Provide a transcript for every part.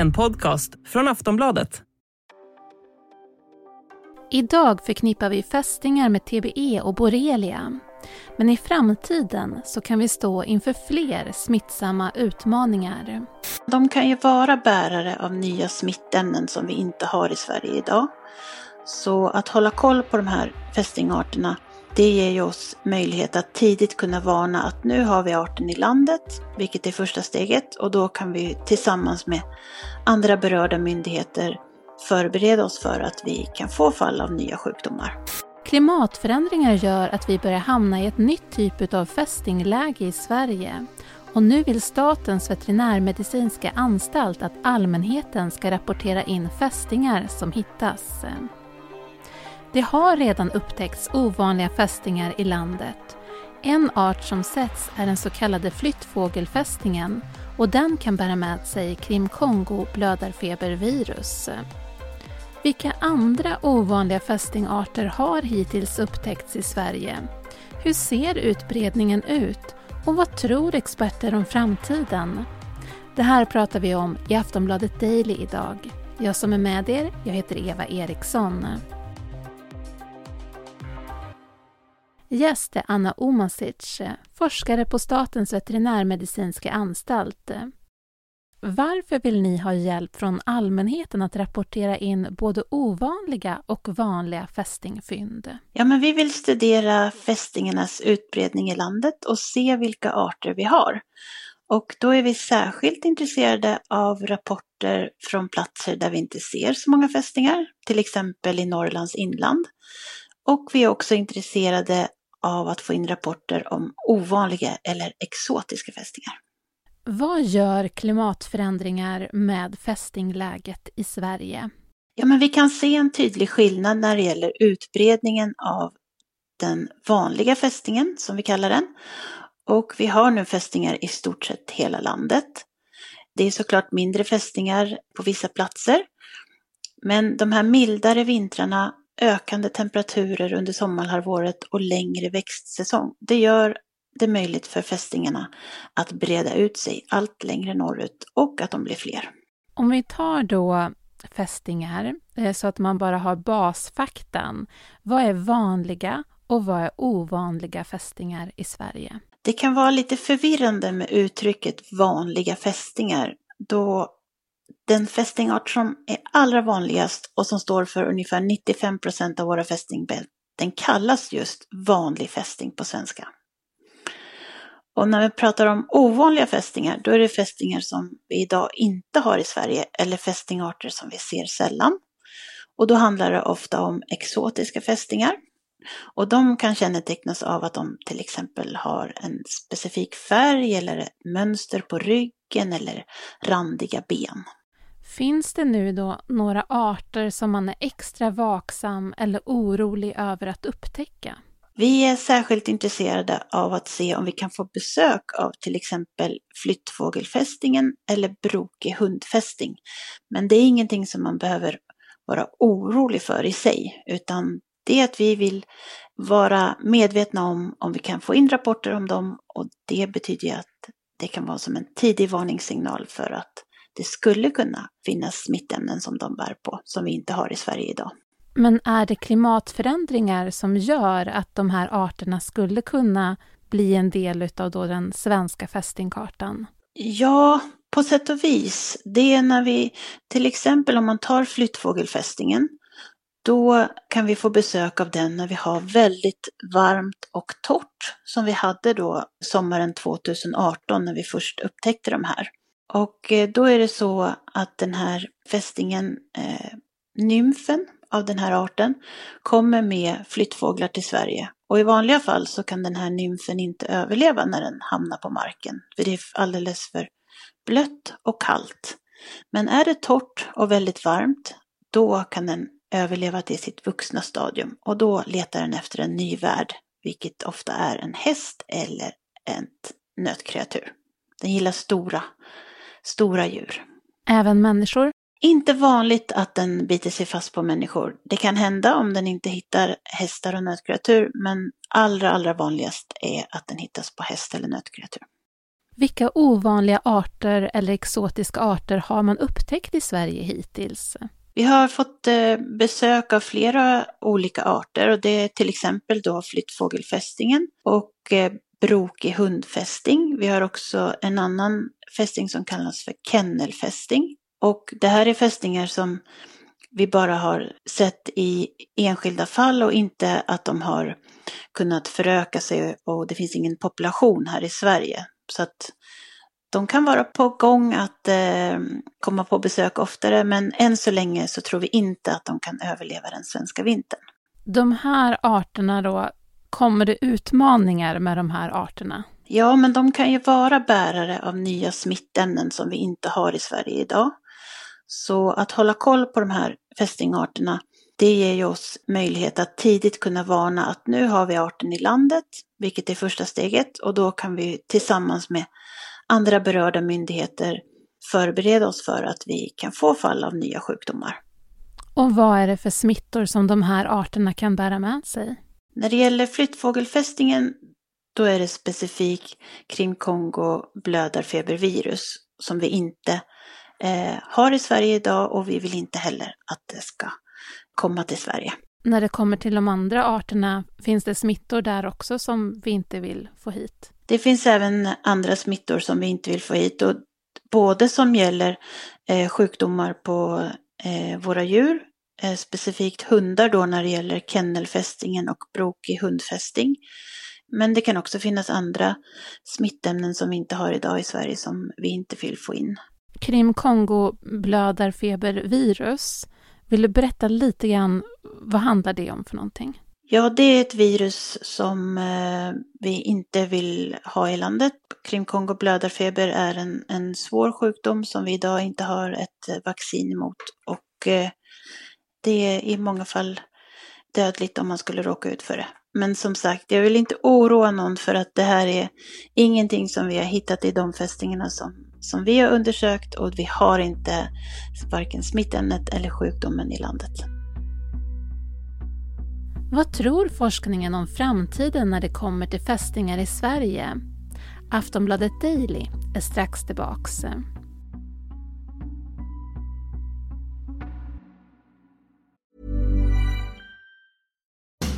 en podcast från Aftonbladet. Idag förknippar vi fästingar med TBE och borrelia. Men i framtiden så kan vi stå inför fler smittsamma utmaningar. De kan ju vara bärare av nya smittämnen som vi inte har i Sverige idag. Så att hålla koll på de här fästingarterna det ger ju oss möjlighet att tidigt kunna varna att nu har vi arten i landet, vilket är första steget, och då kan vi tillsammans med andra berörda myndigheter förbereda oss för att vi kan få fall av nya sjukdomar. Klimatförändringar gör att vi börjar hamna i ett nytt typ av fästingläge i Sverige. Och nu vill Statens veterinärmedicinska anstalt att allmänheten ska rapportera in fästingar som hittas. Det har redan upptäckts ovanliga fästingar i landet. En art som setts är den så kallade flyttfågelfästingen och den kan bära med sig krim-Kongo blödarfebervirus. Vilka andra ovanliga fästingarter har hittills upptäckts i Sverige? Hur ser utbredningen ut? Och vad tror experter om framtiden? Det här pratar vi om i Aftonbladet Daily idag. Jag som är med er, jag heter Eva Eriksson. Gäst är Anna Omasic, forskare på Statens veterinärmedicinska anstalt. Varför vill ni ha hjälp från allmänheten att rapportera in både ovanliga och vanliga fästingfynd? Ja, men vi vill studera fästingarnas utbredning i landet och se vilka arter vi har. Och då är vi särskilt intresserade av rapporter från platser där vi inte ser så många fästingar, till exempel i Norrlands inland. Och vi är också intresserade av att få in rapporter om ovanliga eller exotiska fästingar. Vad gör klimatförändringar med fästingläget i Sverige? Ja, men vi kan se en tydlig skillnad när det gäller utbredningen av den vanliga fästingen, som vi kallar den. Och vi har nu fästingar i stort sett hela landet. Det är såklart mindre fästingar på vissa platser. Men de här mildare vintrarna ökande temperaturer under sommarhalvåret och längre växtsäsong. Det gör det möjligt för fästingarna att breda ut sig allt längre norrut och att de blir fler. Om vi tar då fästingar eh, så att man bara har basfaktan. Vad är vanliga och vad är ovanliga fästingar i Sverige? Det kan vara lite förvirrande med uttrycket vanliga fästingar då den fästingart som är allra vanligast och som står för ungefär 95 procent av våra fästingbälten kallas just vanlig fästing på svenska. Och när vi pratar om ovanliga fästingar, då är det fästingar som vi idag inte har i Sverige eller fästingarter som vi ser sällan. Och då handlar det ofta om exotiska fästingar. Och de kan kännetecknas av att de till exempel har en specifik färg eller mönster på ryggen eller randiga ben. Finns det nu då några arter som man är extra vaksam eller orolig över att upptäcka? Vi är särskilt intresserade av att se om vi kan få besök av till exempel flyttfågelfästingen eller brokig hundfästing. Men det är ingenting som man behöver vara orolig för i sig, utan det är att vi vill vara medvetna om om vi kan få in rapporter om dem och det betyder att det kan vara som en tidig varningssignal för att det skulle kunna finnas smittämnen som de bär på, som vi inte har i Sverige idag. Men är det klimatförändringar som gör att de här arterna skulle kunna bli en del av då den svenska fästingkartan? Ja, på sätt och vis. Det är när vi, till exempel om man tar flyttfågelfästingen, då kan vi få besök av den när vi har väldigt varmt och torrt, som vi hade då sommaren 2018 när vi först upptäckte de här. Och eh, då är det så att den här fästingen, eh, nymfen av den här arten, kommer med flyttfåglar till Sverige. Och i vanliga fall så kan den här nymfen inte överleva när den hamnar på marken, för det är alldeles för blött och kallt. Men är det torrt och väldigt varmt, då kan den överleva till sitt vuxna stadium och då letar den efter en ny värld, vilket ofta är en häst eller ett nötkreatur. Den gillar stora stora djur. Även människor? Inte vanligt att den biter sig fast på människor. Det kan hända om den inte hittar hästar och nötkreatur, men allra, allra vanligast är att den hittas på häst eller nötkreatur. Vilka ovanliga arter eller exotiska arter har man upptäckt i Sverige hittills? Vi har fått eh, besök av flera olika arter och det är till exempel då flyttfågelfästingen och eh, brokig hundfästing. Vi har också en annan fästing som kallas för kennelfästing. Och det här är fästingar som vi bara har sett i enskilda fall och inte att de har kunnat föröka sig och det finns ingen population här i Sverige. Så att de kan vara på gång att eh, komma på besök oftare men än så länge så tror vi inte att de kan överleva den svenska vintern. De här arterna då, kommer det utmaningar med de här arterna? Ja, men de kan ju vara bärare av nya smittämnen som vi inte har i Sverige idag. Så att hålla koll på de här fästingarterna, det ger ju oss möjlighet att tidigt kunna varna att nu har vi arten i landet, vilket är första steget, och då kan vi tillsammans med andra berörda myndigheter förbereda oss för att vi kan få fall av nya sjukdomar. Och vad är det för smittor som de här arterna kan bära med sig? När det gäller flyttfågelfästingen, då är det specifikt kring Kongo blödarfebervirus som vi inte eh, har i Sverige idag och vi vill inte heller att det ska komma till Sverige. När det kommer till de andra arterna, finns det smittor där också som vi inte vill få hit? Det finns även andra smittor som vi inte vill få hit och både som gäller eh, sjukdomar på eh, våra djur, specifikt hundar då när det gäller kennelfästingen och brokig hundfästing. Men det kan också finnas andra smittämnen som vi inte har idag i Sverige som vi inte vill få in. Krim-Kongo blödarfebervirus, vill du berätta lite grann, vad handlar det om för någonting? Ja, det är ett virus som eh, vi inte vill ha i landet. Krim-Kongo blödarfeber är en, en svår sjukdom som vi idag inte har ett eh, vaccin emot. Och eh, det är i många fall dödligt om man skulle råka ut för det. Men som sagt, jag vill inte oroa någon för att det här är ingenting som vi har hittat i de fästingarna som, som vi har undersökt och vi har inte varken smittämnet eller sjukdomen i landet. Vad tror forskningen om framtiden när det kommer till fästingar i Sverige? Aftonbladet Daily är strax tillbaks.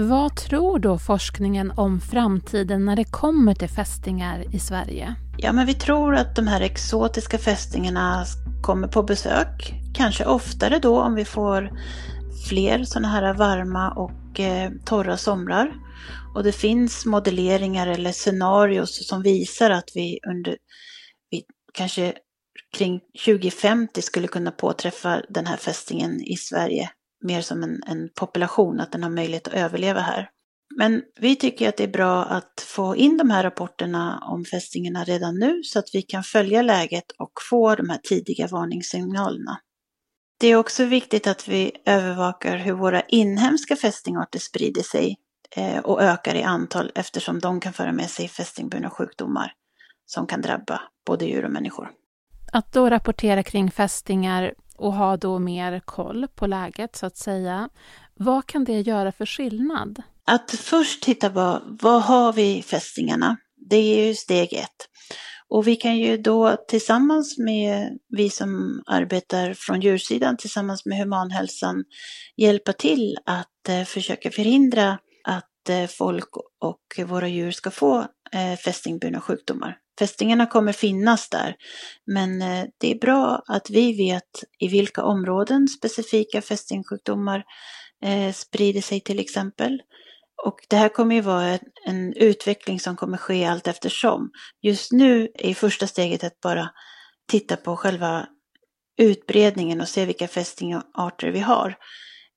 Vad tror då forskningen om framtiden när det kommer till fästingar i Sverige? Ja, men vi tror att de här exotiska fästingarna kommer på besök. Kanske oftare då om vi får fler sådana här varma och eh, torra somrar. Och det finns modelleringar eller scenarios som visar att vi under vi kanske kring 2050 skulle kunna påträffa den här fästingen i Sverige mer som en, en population, att den har möjlighet att överleva här. Men vi tycker att det är bra att få in de här rapporterna om fästingarna redan nu så att vi kan följa läget och få de här tidiga varningssignalerna. Det är också viktigt att vi övervakar hur våra inhemska fästingarter sprider sig eh, och ökar i antal eftersom de kan föra med sig fästingburna sjukdomar som kan drabba både djur och människor. Att då rapportera kring fästingar och ha då mer koll på läget så att säga. Vad kan det göra för skillnad? Att först titta på vad har vi fästingarna? Det är ju steg ett. Och vi kan ju då tillsammans med vi som arbetar från djursidan tillsammans med humanhälsan hjälpa till att eh, försöka förhindra att eh, folk och våra djur ska få eh, fästingburna sjukdomar. Fästingarna kommer finnas där, men eh, det är bra att vi vet i vilka områden specifika fästingsjukdomar eh, sprider sig till exempel. Och det här kommer ju vara en utveckling som kommer ske allt eftersom. Just nu är första steget att bara titta på själva utbredningen och se vilka fästingarter vi har.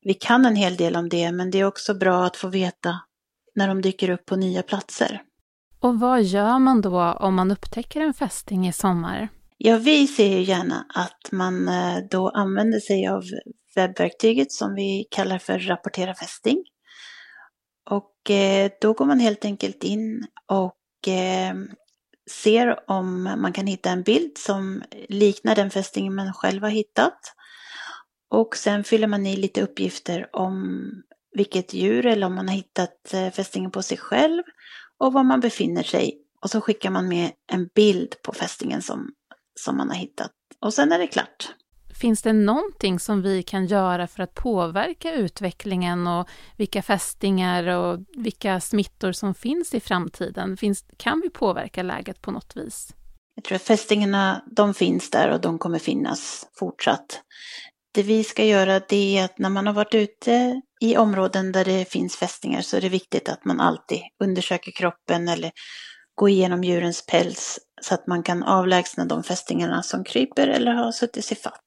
vi kan en hel del om det, men det är också bra att få veta när de dyker upp på nya platser. Och vad gör man då om man upptäcker en fästing i sommar? Ja, vi ser ju gärna att man eh, då använder sig av webbverktyget som vi kallar för rapportera fästing. Och eh, då går man helt enkelt in och eh, ser om man kan hitta en bild som liknar den fästing man själv har hittat. Och sen fyller man i lite uppgifter om vilket djur eller om man har hittat fästingen på sig själv och var man befinner sig. Och så skickar man med en bild på fästingen som, som man har hittat. Och sen är det klart. Finns det någonting som vi kan göra för att påverka utvecklingen och vilka fästingar och vilka smittor som finns i framtiden? Finns, kan vi påverka läget på något vis? Jag tror att fästingarna, de finns där och de kommer finnas fortsatt. Det vi ska göra det är att när man har varit ute i områden där det finns fästingar så är det viktigt att man alltid undersöker kroppen eller går igenom djurens päls så att man kan avlägsna de fästingarna som kryper eller har suttit sig fast.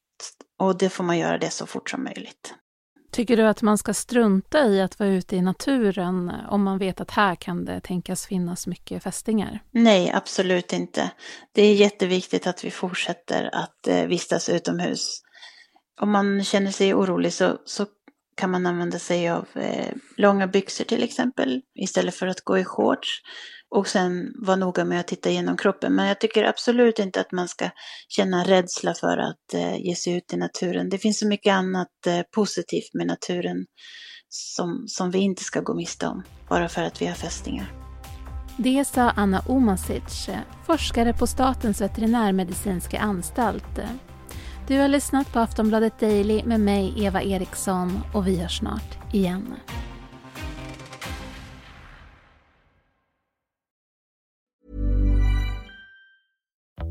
Och det får man göra det så fort som möjligt. Tycker du att man ska strunta i att vara ute i naturen om man vet att här kan det tänkas finnas mycket fästingar? Nej, absolut inte. Det är jätteviktigt att vi fortsätter att eh, vistas utomhus om man känner sig orolig så, så kan man använda sig av eh, långa byxor till exempel istället för att gå i shorts. Och sen vara noga med att titta igenom kroppen. Men jag tycker absolut inte att man ska känna rädsla för att eh, ge sig ut i naturen. Det finns så mycket annat eh, positivt med naturen som, som vi inte ska gå miste om bara för att vi har fästingar. Det sa Anna Omasic, eh, forskare på Statens veterinärmedicinska anstalt eh, du har lyssnat på Aftonbladet Daily med mig, Eva Eriksson, och vi hörs snart igen.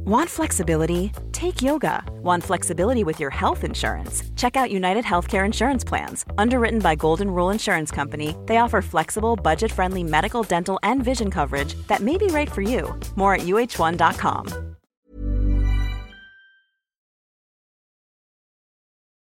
Want flexibility? Take yoga. Want flexibility with your health insurance? Check out United Healthcare Insurance Plans. Underwritten by Golden Rule Insurance Company, they offer flexible, budget friendly medical, dental, and vision coverage that may be right for you. More at uh1.com.